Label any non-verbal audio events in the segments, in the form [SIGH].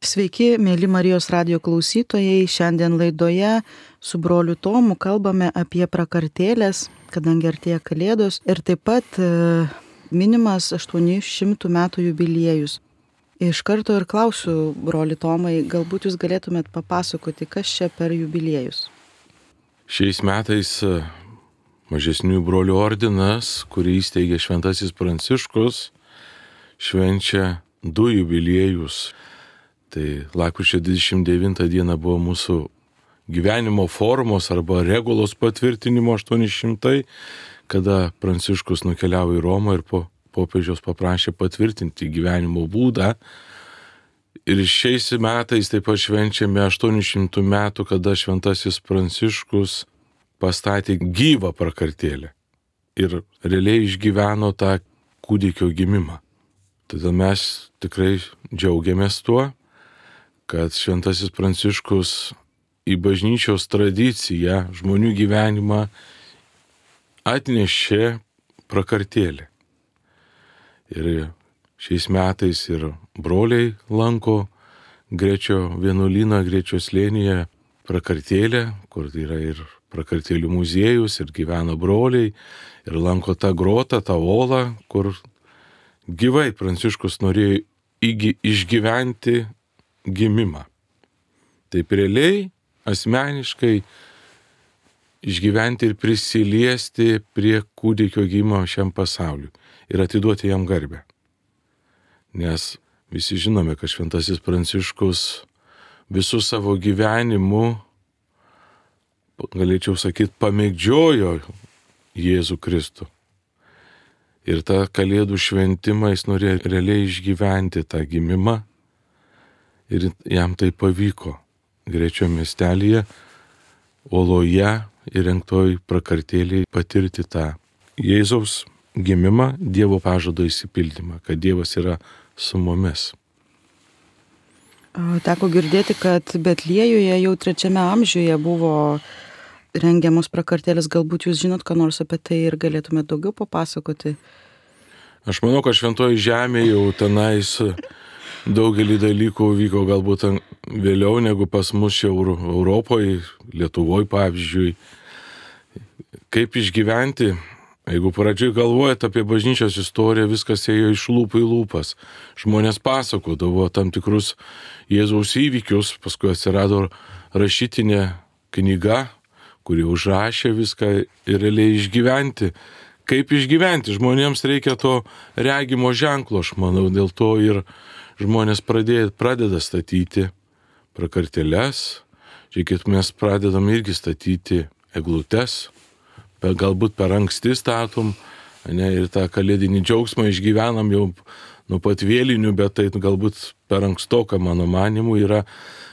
Sveiki, mėly Marijos radio klausytojai. Šiandien laidoje su broliu Tomu kalbame apie prakartėlės, kadangi artėja Kalėdos ir taip pat e, minimas 800 metų jubiliejus. Iš karto ir klausiu, broli Tomai, galbūt jūs galėtumėt papasakoti, kas čia per jubiliejus. Šiais metais e, mažesnių brolių ordinas, kurį įsteigė Šventasis Pranciškus, švenčia du jubiliejus Tai lakryčio 29 diena buvo mūsų gyvenimo formos arba regulos patvirtinimo 800, kada Pranciškus nukeliavo į Romą ir po popiežiaus paprašė patvirtinti gyvenimo būdą. Ir šiais metais taip pat švenčiame 800 metų, kada šventasis Pranciškus pastatė gyvą prakartėlę ir realiai išgyveno tą kūdikio gimimą. Todėl mes tikrai džiaugiamės tuo kad Šventasis Pranciškus į bažnyčios tradiciją, žmonių gyvenimą atnešė prakartėlį. Ir šiais metais ir broliai lanko Grečio vienuolyną, Grečio slėnyje prakartėlę, kur yra ir prakartėlių muziejus, ir gyvena broliai, ir lanko tą grotą, tą olą, kur gyvai Pranciškus norėjo išgyventi gimimą. Taip realiai, asmeniškai išgyventi ir prisiliesti prie kūdikio gimimo šiam pasauliu ir atiduoti jam garbę. Nes visi žinome, kad Šventasis Pranciškus visų savo gyvenimu, galėčiau sakyti, pamėgdžiojo Jėzų Kristų. Ir tą kalėdų šventimą jis norėjo realiai išgyventi tą gimimą ir jam tai pavyko. Grečio miestelėje, oloje įrengtoj prakartėlėje patirti tą Jėzaus gimimą, Dievo pažado įsipildymą, kad Dievas yra su mumis. Teko girdėti, kad Betlėjuje jau trečiame amžiuje buvo rengiamos prakartėlės, galbūt jūs žinot, ką nors apie tai ir galėtumėte daugiau papasakoti. Aš manau, kad šventoji žemė jau tenais daugelį dalykų vyko galbūt vėliau negu pas mus čia Europoje, Lietuvoje pavyzdžiui. Kaip išgyventi, jeigu pradžioj galvojat apie bažnyčios istoriją, viskas ėjo iš lūpų į lūpas. Žmonės pasakodavo tam tikrus Jėzaus įvykius, paskui atsirado rašytinė knyga, kuri užrašė viską ir realiai išgyventi. Kaip išgyventi? Žmonėms reikia to regimo ženklo, aš manau, dėl to ir žmonės pradė, pradeda statyti prakarteles, žiūrėkit, mes pradedam irgi statyti eglutes, per, galbūt per anksti statom, ne, ir tą kalėdinį džiaugsmą išgyvenam jau nuo pat vėlinių, bet tai galbūt per ankstoka mano manimu yra,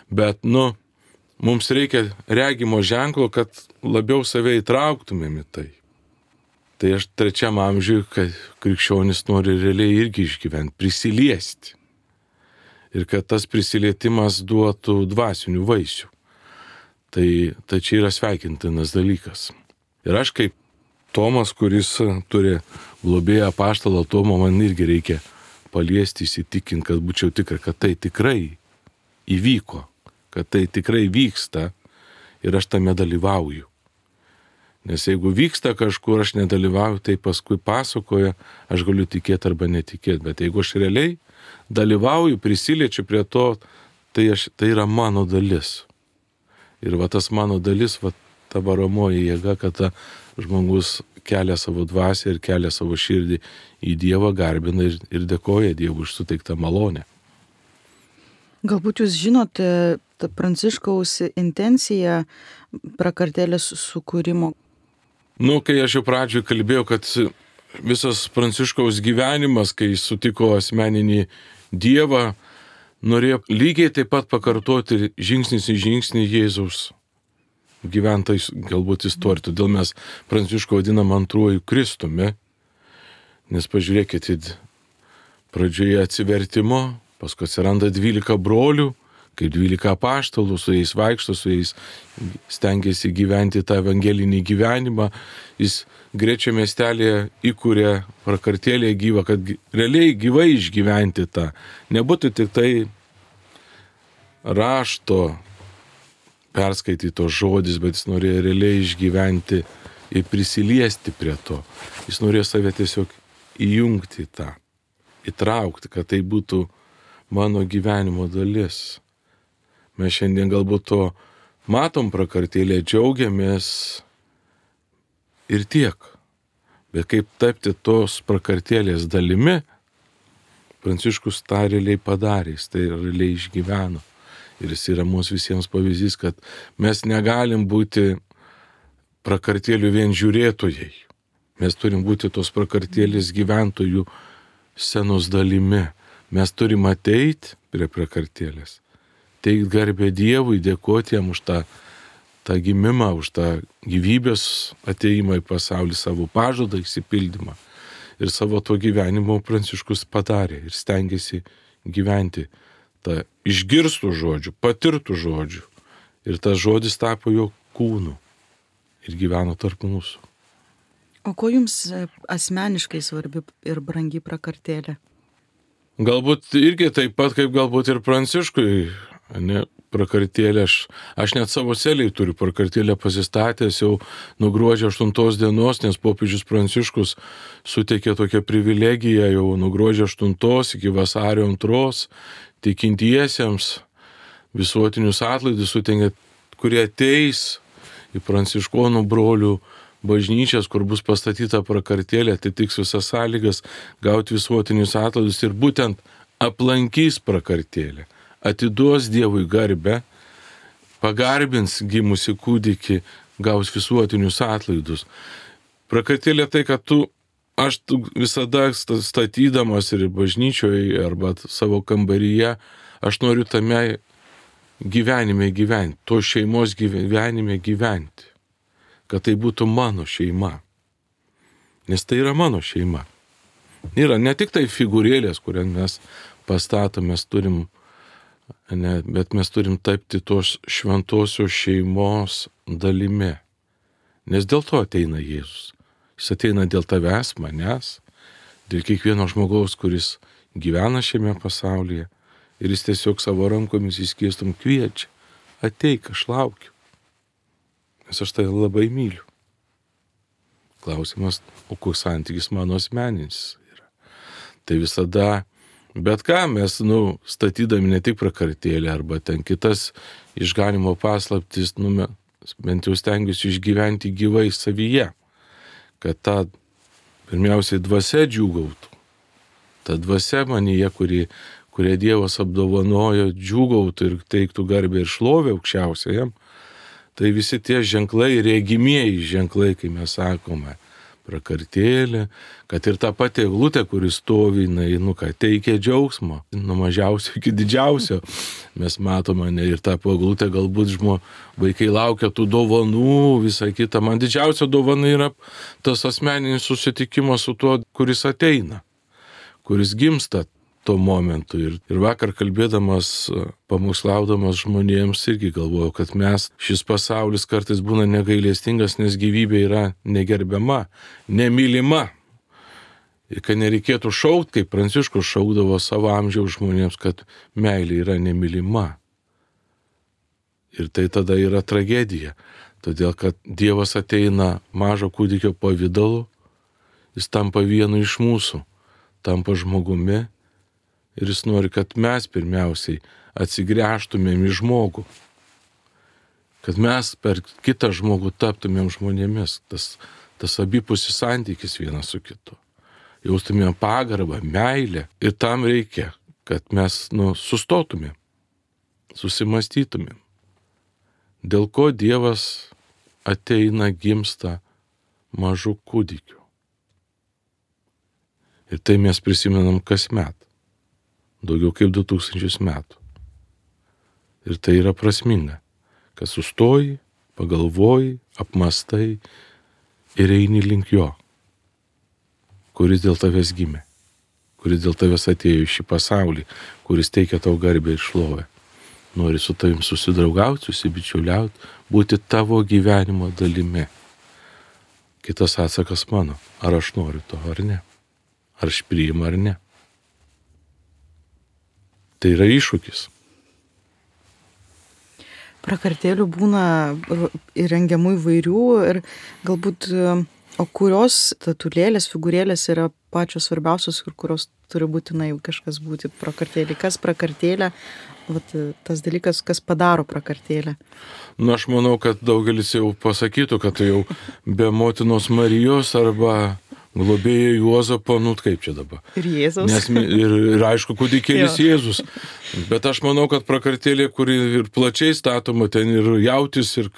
bet, nu, mums reikia regimo ženklo, kad labiau save įtrauktumėm į tai. Tai aš trečiam amžiui, kad krikščionis nori realiai irgi išgyventi, prisiliesti ir kad tas prisilietimas duotų dvasinių vaisių. Tai, tai čia yra sveikintinas dalykas. Ir aš kaip Tomas, kuris turi globėją paštalą Tomo, man irgi reikia paliesti, įsitikinti, kad būčiau tikra, kad tai tikrai įvyko, kad tai tikrai vyksta ir aš tame dalyvauju. Nes jeigu vyksta kažkur, aš nedalyvauju, tai paskui pasakoja, aš galiu tikėti arba netikėti. Bet jeigu aš realiai dalyvauju, prisiliečiu prie to, tai, aš, tai yra mano dalis. Ir va tas mano dalis, va ta varomoji jėga, kad ta žmogus kelia savo dvasę ir kelia savo širdį į Dievą, garbina ir, ir dėkoja Dievui už suteiktą malonę. Galbūt jūs žinote pranciškaus intenciją prakartėlės sukūrimo. Nu, kai aš jau pradžioje kalbėjau, kad visas pranciškaus gyvenimas, kai sutiko asmeninį Dievą, norėjo lygiai taip pat pakartoti žingsnis į žingsnį Jėzaus gyventais galbūt istoriją. Todėl mes Pranciško vadinam antruoju Kristumi, nes pažiūrėkite, pradžioje atsivertimo, paskui atsiranda 12 brolių, kaip 12 paštalų, su jais vaikšto, su jais stengiasi gyventi tą evangelinį gyvenimą. Jis Grečio miestelėje įkūrė prakartėlėje gyvą, kad realiai gyvai išgyventi tą. Nebūtų tik tai rašto perskaitytos žodis, bet jis norėjo realiai išgyventi ir prisiliesti prie to. Jis norėjo save tiesiog įjungti į tą, įtraukti, kad tai būtų mano gyvenimo dalis. Mes šiandien galbūt to matom prakartėlė, džiaugiamės ir tiek. Bet kaip tapti tos prakartėlės dalimi, Pranciškus tą realiai padarė, jis tai realiai išgyveno. Ir jis yra mūsų visiems pavyzdys, kad mes negalim būti prakartėlių vien žiūrėtojai. Mes turim būti tos prakartėlės gyventojų senos dalimi. Mes turim ateiti prie prakartėlės, teikti garbę Dievui, dėkoti jam už tą, tą gimimą, už tą gyvybės ateimą į pasaulį, savo pažadą įsipildymą. Ir savo to gyvenimo pranciškus padarė ir stengiasi gyventi tą išgirstų žodžių, patirtų žodžių. Ir tas žodis tapo jo kūnu ir gyveno tarp mūsų. O ko jums e, asmeniškai svarbi ir brangi prakartėlė? Galbūt irgi taip pat kaip galbūt ir Pranciškui, ne, prakartėlę, aš, aš net savo celiai turiu prakartėlę pasistatęs jau nuo gruodžio 8 dienos, nes popiežius Pranciškus suteikė tokią privilegiją jau nuo gruodžio 8 iki vasario 2 tikintiesiems visuotinius atlaidus suteikė, kurie ateis į pranciškonų brolių bažnyčias, kur bus pastatyta prakartėlė, atitiks visas sąlygas gauti visuotinius atlaidus ir būtent aplankys prakartėlę, atiduos Dievui garbę, pagarbins gimusi kūdikį, gaus visuotinius atlaidus. Prakartėlė tai, kad tu, aš tu visada statydamas ir bažnyčioje arba savo kambaryje, aš noriu tame gyvenime gyventi, to šeimos gyvenime gyventi, kad tai būtų mano šeima. Nes tai yra mano šeima. Yra ne tik tai figūrėlės, kurią mes pastatom, mes turim, ne, bet mes turim tapti tos šventosios šeimos dalimi. Nes dėl to ateina Jėzus. Jis ateina dėl tavęs, manęs, dėl kiekvieno žmogaus, kuris gyvena šiame pasaulyje ir jis tiesiog savo rankomis įskiestum kviečia, ateik, aš laukiu. Nes aš tai labai myliu. Klausimas, o koks santykis mano asmeninis yra. Tai visada, bet ką mes, nu, statydami ne tik prakartėlę arba ten kitas išganimo paslaptis, nu, bent jau stengiuosi išgyventi gyvai savyje, kad ta pirmiausiai dvasia džiūgautų. Ta dvasia manyje, kuri kurie Dievas apdovanojo, džiugautų ir teiktų garbę ir šlovę aukščiausiajam, tai visi tie ženklai, regimieji ženklai, kai mes sakome, prakartėlė, kad ir ta pati eglutė, kuris stovi, jinai, nu ką, teikia džiaugsmo, nuo mažiausio iki didžiausio. [LAUGHS] Mes matome, ne, ir tą paglutę galbūt žmo, vaikai laukia tų dovanų, visą kitą. Man didžiausia dovana yra tas asmeninis susitikimas su tuo, kuris ateina, kuris gimsta tuo momentu. Ir, ir vakar kalbėdamas, pamokslaudamas žmonėms irgi galvojau, kad mes, šis pasaulis kartais būna negailestingas, nes gyvybė yra negerbiama, nemylima. Ir kad nereikėtų šaukti, kaip Pranciškus šaukdavo savo amžiaus žmonėms, kad meilė yra nemylima. Ir tai tada yra tragedija. Todėl, kad Dievas ateina mažo kūdikio pavydalu, jis tampa vienu iš mūsų, tampa žmogumi ir jis nori, kad mes pirmiausiai atsigręžtumėm į žmogų, kad mes per kitą žmogų taptumėm žmonėmis, tas, tas abipusis santykis vienas su kitu, jaustumėm pagarbą, meilę. Ir tam reikia, kad mes nu, sustotumėm, susimastytumėm, dėl ko Dievas ateina gimsta mažų kūdikių. Ir tai mes prisimenam kasmet daugiau kaip 2000 metų. Ir tai yra prasminga, kad sustoji, pagalvoji, apmastai ir eini link jo, kuris dėl tavęs gimė, kuris dėl tavęs atėjo į šį pasaulį, kuris teikia tau garbę ir šlovę. Nori su tavim susidraugauti, susibičiuliauti, būti tavo gyvenimo dalimi. Kitas atsakas mano, ar aš noriu to ar ne, ar aš priimu ar ne. Tai yra iššūkis. Prakartėlių būna įrengiamų įvairių ir galbūt, o kurios statulėlės, figūrėlės yra pačios svarbiausios ir kurios turi būtinai kažkas būti prakartėlė. Kas prakartėlė, vat, tas dalykas, kas padaro prakartėlę. Na, aš manau, kad daugelis jau pasakytų, kad tai jau be motinos Marijos arba globėjo Juozapo, nu kaip čia dabar. Ir Jėzus. Nes, ir, ir aišku, kūdikėlis Jėzus. Bet aš manau, kad prakartėlė, kuri ir plačiai statoma, ten ir jautis, ir,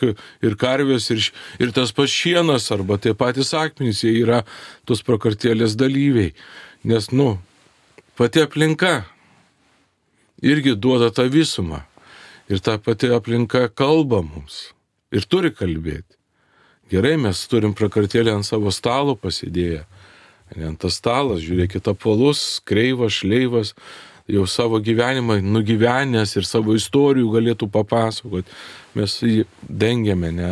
ir karvės, ir, ir tas pats šienas, arba tie patys akmenys, jie yra tos prakartėlės dalyviai. Nes, nu, pati aplinka irgi duoda tą visumą. Ir ta pati aplinka kalba mums. Ir turi kalbėti. Gerai, mes turim prakartėlę ant savo stalo pasidėję. Ant tas stalas, žiūrėkit, apvalus, kreivas, šleivas, jau savo gyvenimą nugyvenęs ir savo istorijų galėtų papasakoti. Mes jį dengiame, ne?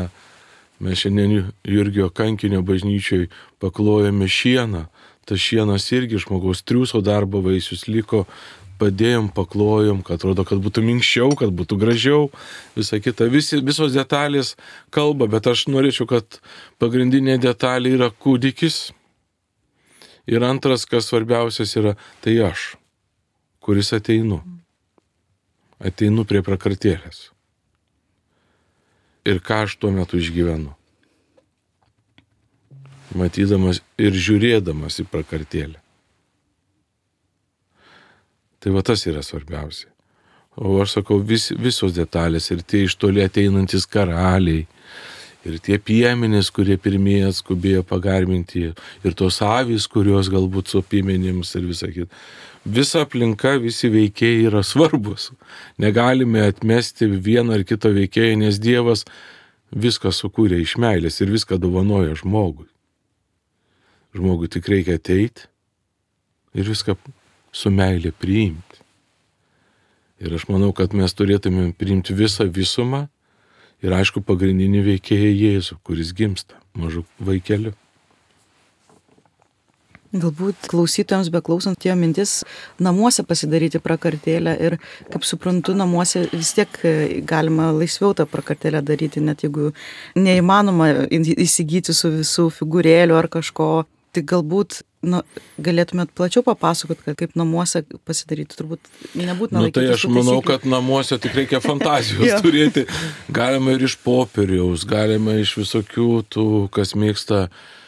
Mes šiandien Jurgio kankinio bažnyčiai paklojame šieną. Tas šienas irgi žmogaus triuso darbo vaisius liko padėjom, paklojom, kad atrodo, kad būtų minkščiau, kad būtų gražiau, visa kita. Visi, visos detalės kalba, bet aš norėčiau, kad pagrindinė detalė yra kūdikis. Ir antras, kas svarbiausias yra, tai aš, kuris ateinu. Ateinu prie prakartėlės. Ir ką aš tuo metu išgyvenu. Matydamas ir žiūrėdamas į prakartėlę. Tai va tas yra svarbiausia. O aš sakau, vis, visos detalės ir tie iš toli ateinantis karaliai, ir tie piemenys, kurie pirmieji atskubėjo pagarminti, ir tos avys, kurios galbūt su piemenims ir visą kitą. Visa aplinka, visi veikėjai yra svarbus. Negalime atmesti vieną ar kitą veikėją, nes Dievas viską sukūrė iš meilės ir viską dovanoja žmogui. Žmogui tik reikia ateiti ir viską su meilė priimti. Ir aš manau, kad mes turėtume priimti visą visumą ir aišku pagrindinį veikėją Jėzų, kuris gimsta mažu vaikeliu. Galbūt klausytojams beklausant jo mintis namuose pasidaryti prakartėlę ir, kaip suprantu, namuose vis tiek galima laisviau tą prakartėlę daryti, net jeigu neįmanoma įsigyti su visų figūrėlių ar kažko. Tai galbūt nu, galėtumėt plačiau papasakot, kad kaip namuose pasidaryti, turbūt nebūtina. Na, nu, tai aš manau, kad namuose tik reikia fantazijos [LAUGHS] turėti. Galima ir iš popieriaus, galima iš visokių tų, kas mėgsta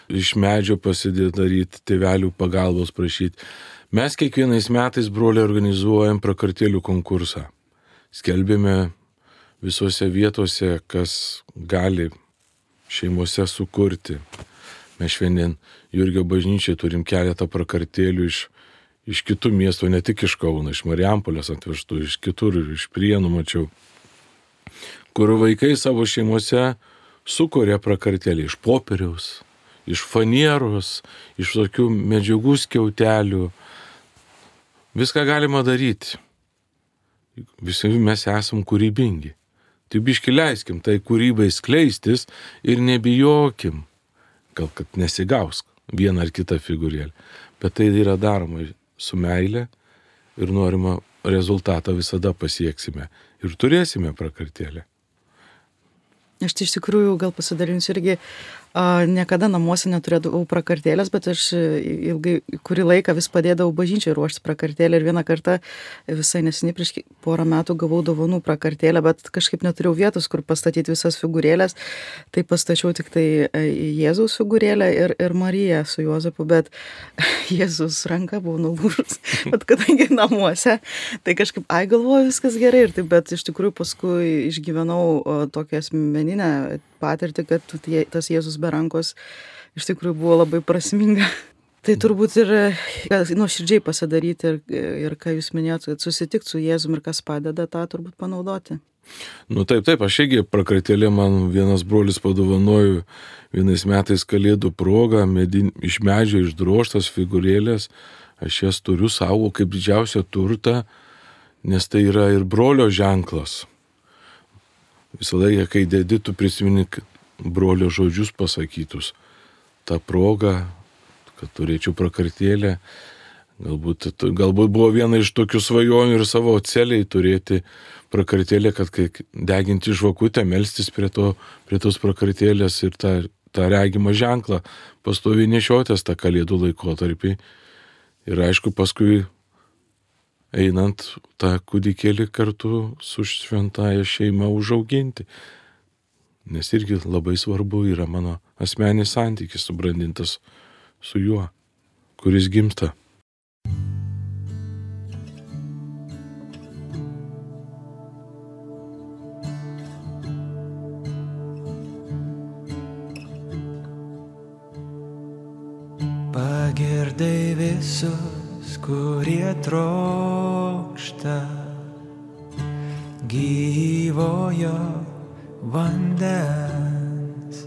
iš medžio pasidaryti, tėvelių pagalbos prašyti. Mes kiekvienais metais broliai organizuojam prakartėlių konkursą. Skelbėme visose vietose, kas gali šeimose sukurti. Mes šiandien Jurgio bažnyčiai turim keletą prakartėlių iš, iš kitų miestų, ne tik iš Kauno, iš Marijampolės atvežtų, iš kitur, iš Prienų mačiau, kur vaikai savo šeimose sukuria prakartėlį iš popieriaus, iš fanieros, iš tokių medžiagų skiautelių. Viską galima daryti. Visi mes esam kūrybingi. Tai biški leiskim tai kūrybai skleistis ir nebijokim, gal kad nesigaus vieną ar kitą figūrėlę. Bet tai yra daroma su meile ir norima rezultatą visada pasieksime ir turėsime prakartėlę. Aš tai iš tikrųjų gal pasidalinsiu irgi A, niekada namuose neturėdavau prakartėlės, bet aš ilgai, kurį laiką vis padėdavau bažnyčiai ruošti prakartėlę ir vieną kartą visai nesiniai prieš porą metų gavau dovanų prakartėlę, bet kažkaip neturėjau vietos, kur pastatyti visas figūrėlės, tai pastačiau tik tai e, Jėzaus figūrėlę ir, ir Mariją su Juozapu, bet [LAUGHS] Jėzus ranka buvo nulūžus, [LAUGHS] bet kadangi namuose, tai kažkaip, ai galvoju, viskas gerai ir taip, bet iš tikrųjų paskui išgyvenau tokią asmeninę patirtį, kad tas Jėzus be rankos iš tikrųjų buvo labai prasminga. [LAUGHS] Tai turbūt ir nuoširdžiai pasidaryti ir, ir ką jūs minėjote, kad susitikti su Jėzumi ir kas padeda tą turbūt panaudoti. Nu taip, taip, aš irgi prakratėlė man vienas brolis padovanojo vienais metais kalėdų progą, medin, iš medžio išdroštas figūrėlės, aš jas turiu savo kaip didžiausią turtą, nes tai yra ir brolio ženklas. Visą laiką, kai dedi, tu prisimeni brolio žodžius pasakytus. Ta proga, kad turėčiau prakartėlę, Galbūt, galbūt buvo viena iš tokių svajonių ir savo celiai turėti prakartėlę, kad kai deginti žvakutę, melstis prie, to, prie tos prakartėlės ir tą, tą regimą ženklą pastoviai nešiotės tą kalėdų laikotarpį. Ir aišku, paskui einant tą kūdikėlį kartu su šventaja šeima užauginti. Nes irgi labai svarbu yra mano asmenis santykis subrandintas su juo, kuris gimsta. Pagirdai visus, kurie trokšta gyvojo vandens.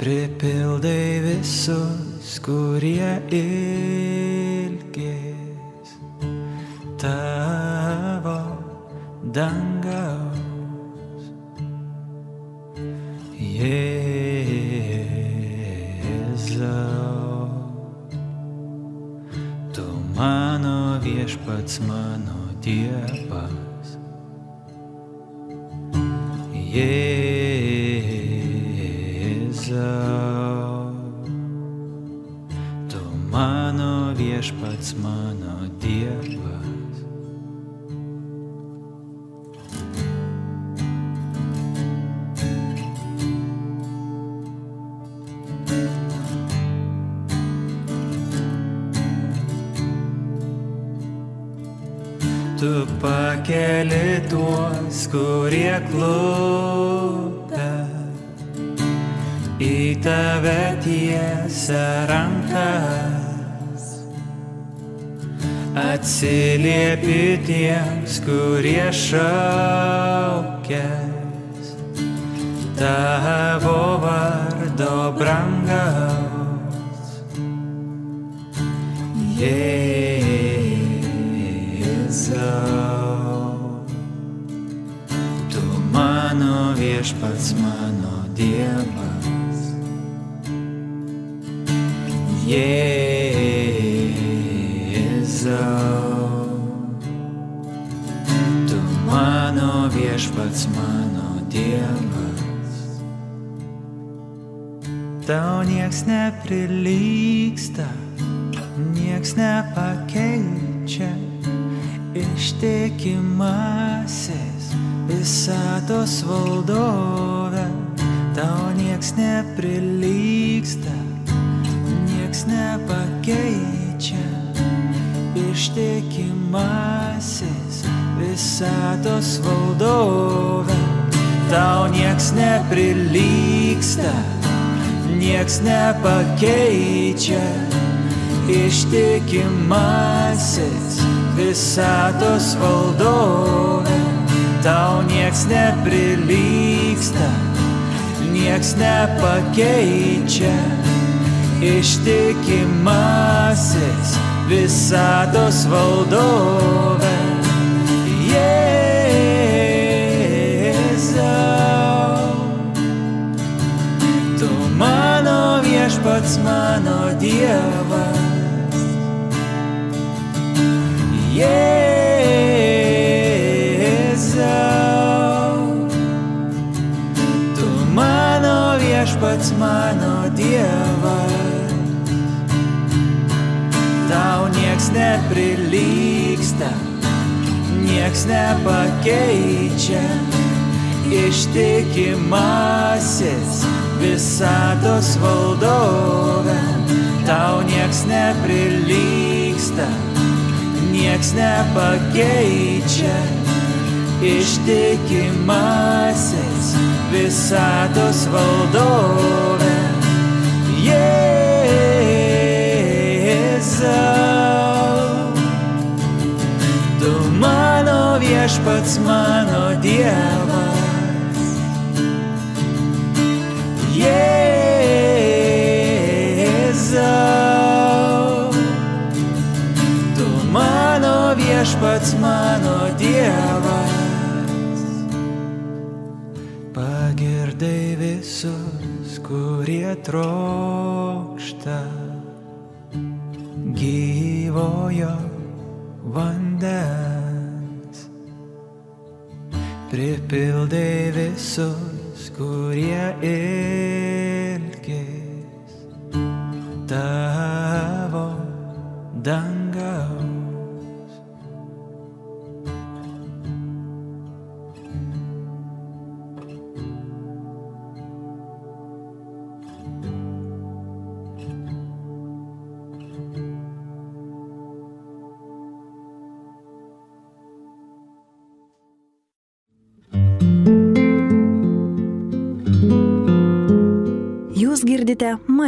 Pripildai visus, kurie ilgės tavo dangaus. Viešpats, mano Dievas. Tu pakeli tuos, kurie klūpia, į tave tiesia rankas. Atsiliepi tiems, kurie šaukės tavo vardo brangaus. Jėzau, mano viešpats, mano Dievas. Jėzau, tu mano viešpats, mano Dievas. Tau nieks neprilyksta, nieks nepakeičia, ištikimasis visatos valdove. Tau nieks neprilyksta, nieks nepakeičia, ištikimasis visatos valdove. Tau nieks neprilyksta, nieks nepakeičia, ištikimasis visatos valdove. Tau nieks neprilyksta, nieks nepakeičia, ištikimasis visatos valdove. Jėzau, tu mano viešpats, mano Dievas. Jėzau, nieks nepakeičia, ištikimasis visatos valdove. Tau nieks neprilyksta, nieks nepakeičia, ištikimasis visatos valdove. Jėzau, viešpats, mano Dievas. Jėzau, tu mano viešpats, mano Dievas. Pagirdai visus, kurie trokšta gyvojo vandens. Pripildai visus, kurie ilgis tavo dangaus.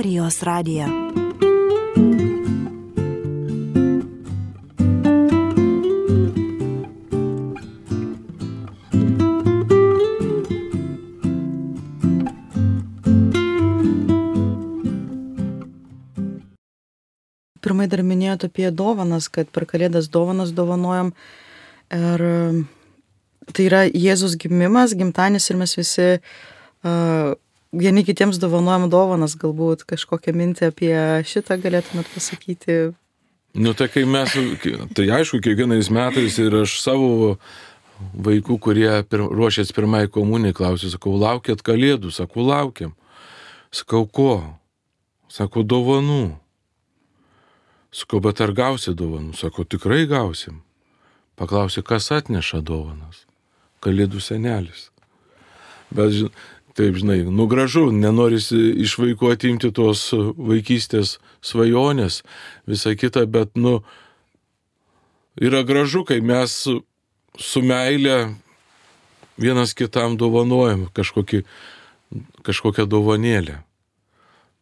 Marijos radiją. Pirmai dar minėjote apie dovanas, kad per kalėdas dovanas dovanojam. Ir um, tai yra Jėzus gimimas, gimtanis ir mes visi uh, vieni kitiems dovanojam dovanas, galbūt kažkokią mintį apie šitą galėtumėt pasakyti. Nu tai kai mes, tai aišku, kiekvienais metais ir aš savo vaikų, kurie pir, ruošės pirmai komunijai, klausiu, sakau, laukėt kalėdų, sakau, laukiam. Sakau, ko? Sakau, dovanų. Sakau, bet ar gausi dovanų? Sakau, tikrai gausim. Paklausė, kas atneša dovanas. Kalėdų senelis. Bet, taip, žinai, nu gražu, nenorisi iš vaikų atimti tos vaikystės svajonės, visa kita, bet, nu, yra gražu, kai mes su, meilė vienas kitam dovanojam kažkokį, kažkokią dovanėlę.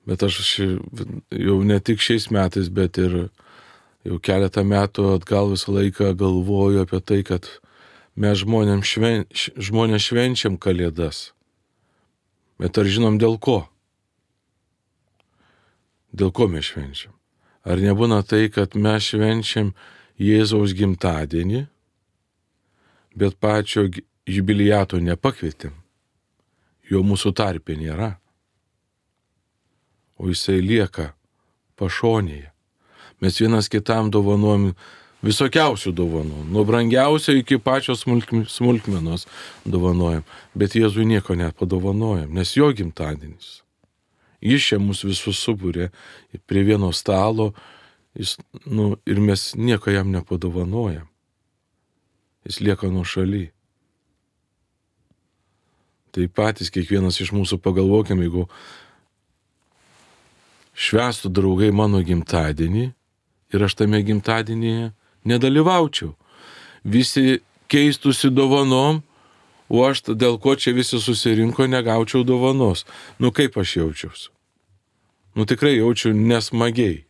Bet aš jau ne tik šiais metais, bet ir jau keletą metų atgal visą laiką galvoju apie tai, kad mes žmonėm šven, žmonės švenčiam kalėdas. Bet ar žinom dėl ko? Dėl ko mes švenčiam? Ar nebūna tai, kad mes švenčiam Jėzaus gimtadienį, bet pačio jubiliato nepakvietėm? Jo mūsų tarpė nėra o jisai lieka pašonėje. Mes vienas kitam dovanojam visokiausių dovanų, nuo brangiausio iki pačios smulkm- smulkmenos dovanojam, bet Jėzui nieko nepadovanojam, nes jo gimtadienis. Jis čia mus visus subūrė prie vieno stalo jis, nu, ir mes nieko jam nepadovanojam. Jis lieka nuo šaly. Tai patys kiekvienas iš mūsų pagalvokim, jeigu švestų draugai mano gimtadienį ir aš tame gimtadienyje nedalyvaučiau. Visi keistusi dovanom, o aš dėl ko čia visi susirinko, negaučiau dovanos. Nu kaip aš jaučiausi? Nu tikrai jaučiu nesmagiai.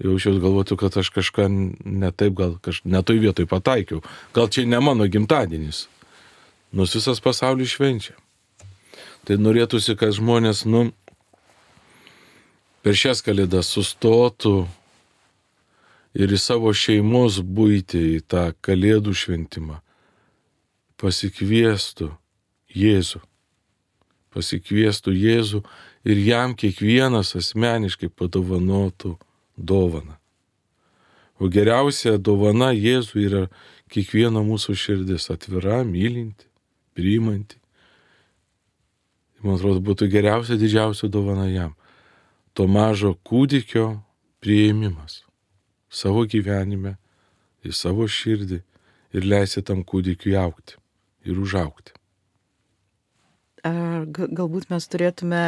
Jaučiausi galvotų, kad aš kažką netaip, gal kaž... netoj vietoj pataikiau. Gal čia ne mano gimtadienis. Nors visas pasaulis švenčia. Tai norėtųsi, kad žmonės, nu, per šias kalėdas sustotų ir į savo šeimos būti, į tą kalėdų šventimą, pasikviestų Jėzų. Pasikviestų Jėzų ir jam kiekvienas asmeniškai padovanotų dovaną. O geriausia dovana Jėzų yra kiekvieno mūsų širdis atvira, mylinti, priimanti. Man atrodo, būtų geriausia, didžiausia dovana jam to mažo kūdikio prieimimas savo gyvenime, į savo širdį ir leisti tam kūdikiui aukti ir užaukti. Ar ga- galbūt mes turėtume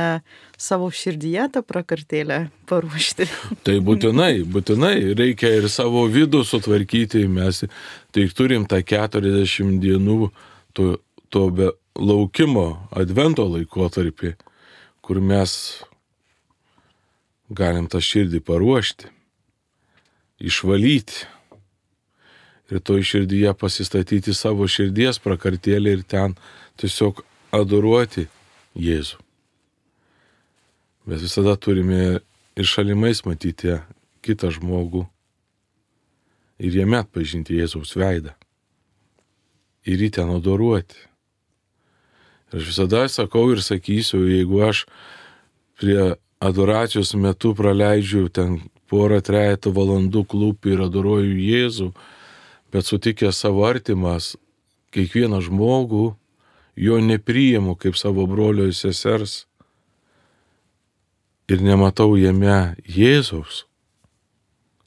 savo širdyje tą prakartėlę paruošti. [LAUGHS] Tai būtinai, būtinai reikia ir savo vidų sutvarkyti. Mes tai turim tą 40 dienų to, to be laukimo advento laikotarpį, kur mes galim tą širdį paruošti, išvalyti. Ir to širdyje pasistatyti savo širdies prakartėlį ir ten tiesiog adoruoti Jėzų. Mes visada turime ir šalimais matyti kitą žmogų ir jame atpažinti Jėzaus veidą. Ir jį ten adoruoti. Ir aš visada sakau ir sakysiu, jeigu aš prie adoracijos metu praleidžiu ten porą trejetą valandų klūpį ir adoruoju Jėzų, bet sutikęs savo artimas, kiekvieną žmogų, jo nepriimu kaip savo brolio ir sesers ir nematau jame Jėzaus,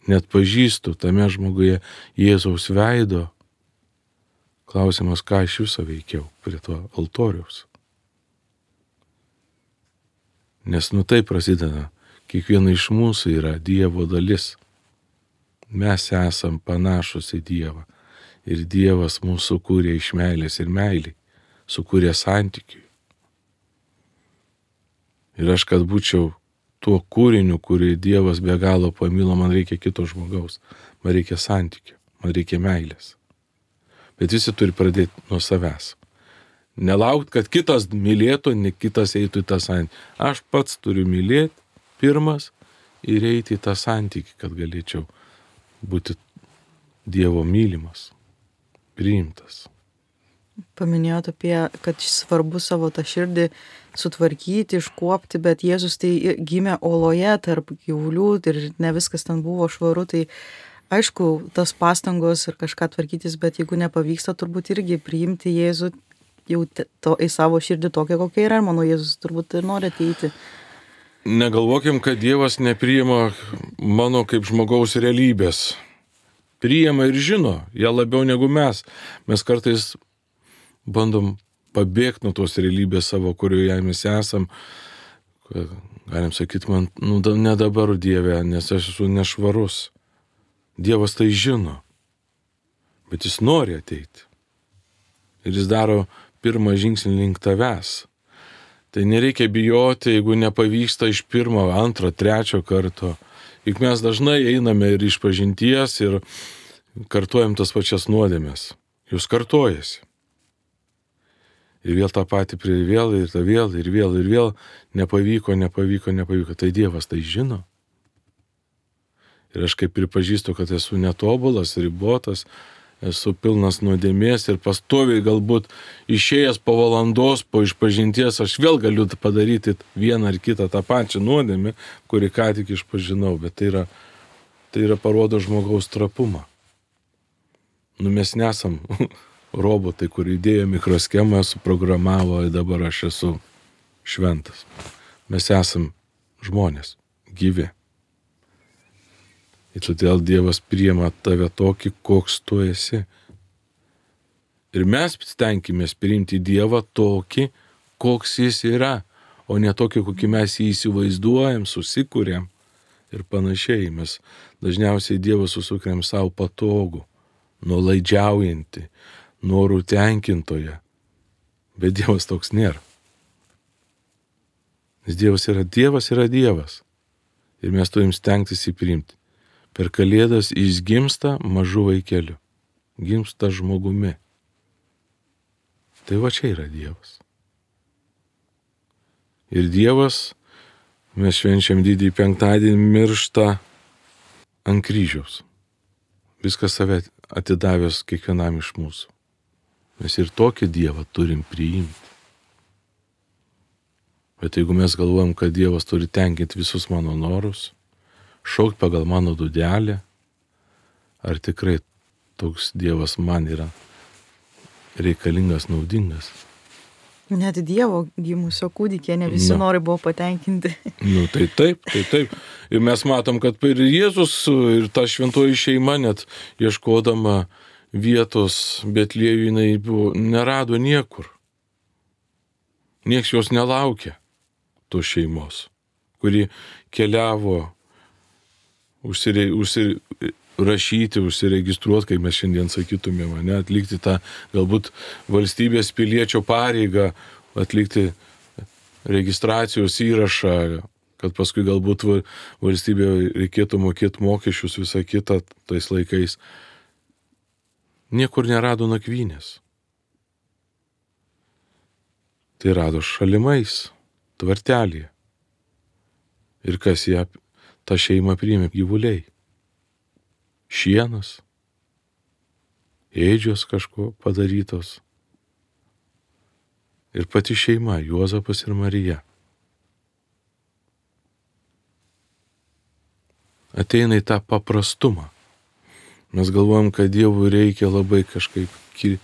net pažįstu tame žmoguje Jėzaus veido, klausimas, ką aš viso veikiau prie to altoriaus. Nes nu tai prasideda, kiekviena iš mūsų yra Dievo dalis. Mes esam panašus į Dievą. Ir Dievas mūsų kūrė iš meilės ir meilį, sukūrė santykiui. Ir aš, kad būčiau tuo kūriniu, kurį Dievas be galo pamilo, man reikia kito žmogaus, man reikia santykių, man reikia meilės. Bet visi turi pradėti nuo savęs. Nelaukti, kad kitas mylėtų, ne kitas eitų į tą santykį. Aš pats turiu mylėti pirmas ir eiti į tą santykį, kad galėčiau būti Dievo mylimas, priimtas. Paminėjot apie, kad svarbu savo tą širdį sutvarkyti, iškuopti, bet Jėzus tai gimė oloje tarp gyvulių ir ne viskas ten buvo švaru, tai aišku, tas pastangos ir kažką tvarkytis, bet jeigu nepavyksta, turbūt irgi priimti Jėzų jau to, į savo širdį tokią, kokia yra, mano Jėzus turbūt ir nori ateiti. Negalvokim, kad Dievas nepriima mano kaip žmogaus realybės. Priima ir žino, ją labiau negu mes. Mes kartais bandom pabėgti nuo tos realybės savo, kurioje mes esam. Galim sakyti, man, nu, ne dabar Dieve, nes aš esu nešvarus. Dievas tai žino, bet jis nori ateiti. Ir jis daro pirmą žingsnį link tavęs. Tai nereikia bijoti, jeigu nepavyksta iš pirmo, antro, trečio karto. Juk mes dažnai einame ir iš pažinties ir kartuojam tas pačias nuodėmės. Jūs kartojasi. Ir vėl tą patį prie vėl ir tą vėl ir vėl ir vėl nepavyko, nepavyko, nepavyko. Tai Dievas tai žino. Ir aš kaip pripažįstu, kad esu netobulas, ribotas, esu pilnas nuodėmės ir pastoviai galbūt išėjęs po valandos, po išpažinties, aš vėl galiu padaryti vieną ar kitą tą pačią nuodėmę, kurį ką tik išpažinau, bet tai yra, tai yra parodo žmogaus trapumą. Nu mes nesam [LAUGHS] robotai, kur įdėjo mikroschemą, suprogramavo ir dabar aš esu šventas. Mes esam žmonės, gyvi. Ir todėl Dievas priema tave tokį, koks tu esi. Ir mes stenkimės priimti Dievą tokį, koks jis yra, o ne tokį, kokį mes jį įsivaizduojam, susikūrėm ir panašiai. Mes dažniausiai Dievą susukėm savo patogų, nuolaidžiaujantį, norų tenkintoje. Bet Dievas toks nėra. Nes Dievas yra Dievas, yra Dievas. Ir mes turim stengtis jį priimti. Per kalėdas jis gimsta mažu vaikeliu, gimsta žmogumi. Tai va čia yra Dievas. Ir Dievas, mes švenčiam didįjį penktadienį, miršta ant kryžiaus. Viskas save atidavęs kiekvienam iš mūsų. Mes ir tokį Dievą turim priimti. Bet jeigu mes galvojam, kad Dievas turi tenkinti visus mano norus, šaukti pagal mano dudelę, ar tikrai toks Dievas man yra reikalingas, naudingas. Net Dievo gimusio kūdikė ne visi Na. nori buvo patenkinti. [LAUGHS] Nu, tai taip, tai taip. Ir mes matom, kad ir Jėzus, ir ta šventoji šeima net ieškodama vietos Betliejų jinai buvo, nerado niekur. Niekas jos nelaukė, tos šeimos, kuri keliavo užsire, užsirašyti, užsiregistruoti, kaip mes šiandien sakytumėm, ne, atlikti tą galbūt valstybės piliečio pareigą, atlikti registracijos įrašą, kad paskui galbūt valstybė reikėtų mokėti mokesčius visą kitą tais laikais. Niekur nerado nakvynės. Tai rado šalimais, tvartelėje. Ir kas ją tą šeimą priėmė gyvuliai. Šienas, ėdžios kažko padarytos. Ir pati šeima, Juozapas ir Marija. ateina į tą paprastumą. Mes galvojam, kad Dievui reikia labai kažkaip ki-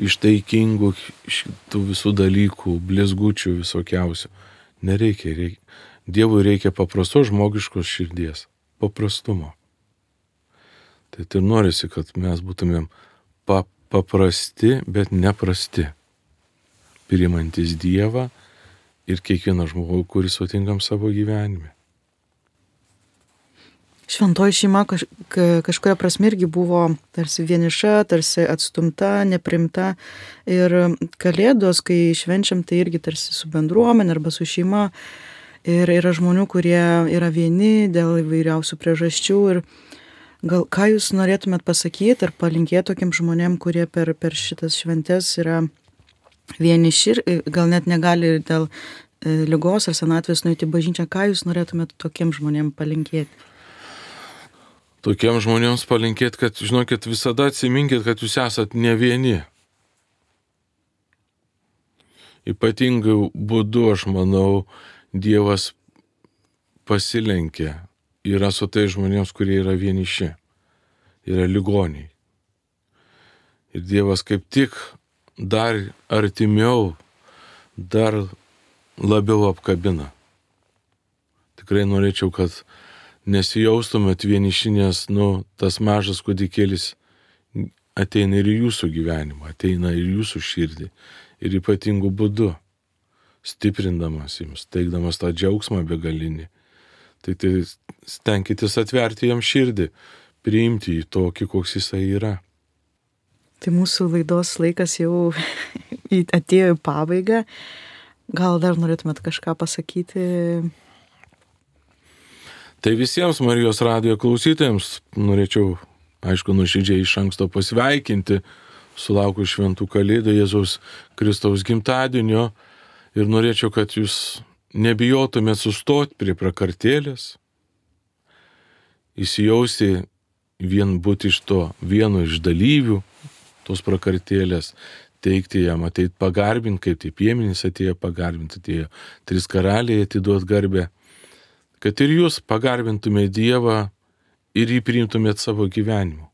ištaikingų šitų visų dalykų, blizgučių visokiausių. Nereikia, reikia. Dievui reikia paprastos žmogiškos širdies, paprastumo. Tai ir norisi, kad mes būtumėm pa paprasti, bet neprasti. Priimantis Dievą ir kiekvieną žmogų, kurį sutinkam savo gyvenime. Šventoji šeima kaž, ka- kažkuria prasme irgi buvo tarsi vieniša, tarsi atstumta, neprimta. Ir kalėdos, kai švenčiam, tai irgi tarsi su bendruomenė arba su šeima. Ir yra žmonių, kurie yra vieni dėl įvairiausių priežasčių. Ir gal ką jūs norėtumėt pasakyti ar palinkėti tokiem žmonėm, kurie per, per šitas šventes yra vieniši ir gal net negali dėl e, lygos ar senatvės nueiti į bažnyčią, ką jūs norėtumėt tokiem žmonėm palinkėti? Tokiems žmonėms palinkėti, kad, žinokit, visada atsiminkit, kad jūs esat ne vieni. Ypatingų būdų, aš manau, Dievas pasilenkia. Yra su tai žmonėms, kurie yra vieniši. Yra ligoniai. Ir Dievas kaip tik dar artimiau, dar labiau apkabina. Tikrai norėčiau, kad nesijaustumėt vieniši, nes, nu, tas mažas kūdikėlis ateina ir į jūsų gyvenimą, ateina ir į jūsų širdį. Ir ypatingų būdų, stiprindamas jums, teikdamas tą džiaugsmą begalinį. Tai, tai stenkitės atverti jam širdį, priimti jį tokį, koks jisai yra. Tai mūsų laidos laikas jau [LAUGHS] atėjo į pabaigą. Gal dar norėtumėt kažką pasakyti? Tai visiems Marijos radijo klausytojams norėčiau, aišku, nuoširdžiai iš anksto pasveikinti, sulaukus šventų kalėdų Jėzaus Kristaus gimtadienio ir norėčiau, kad jūs nebijotumėt sustoti prie prakartėlės, įsijausti vien būti iš to vieno iš dalyvių tos prakartėlės, teikti jam ateit pagarbinti, kaip tai piemenys atėjo pagarbinti, atėjo trys karaliai atiduot garbę, kad ir jūs pagarbintumėte Dievą ir jį priimtumėte savo gyvenimu.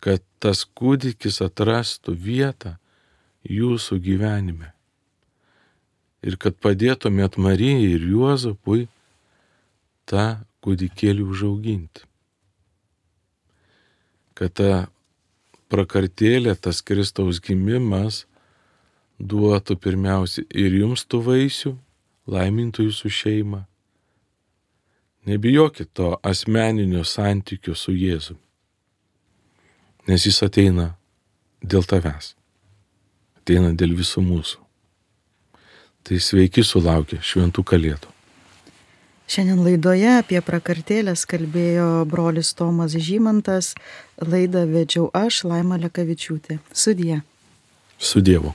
Kad tas kūdikis atrastų vietą jūsų gyvenime. Ir kad padėtumėt Marijai ir Juozapui tą kūdikėlį užauginti. Kad ta prakartėlė, tas Kristaus gimimas duotų pirmiausia ir jums tų vaisių, laimintų jūsų šeimą. Nebijokit to asmeninio santykio su Jėzumi, nes jis ateina dėl tavęs, ateina dėl visų mūsų. Tai sveiki sulaukia šventų kalėdų. Šiandien laidoje apie prakartėlės kalbėjo brolis Tomas Žymantas, laidą vedžiau aš, Laima Lekavičiūtė. Sudie. Su Dievu.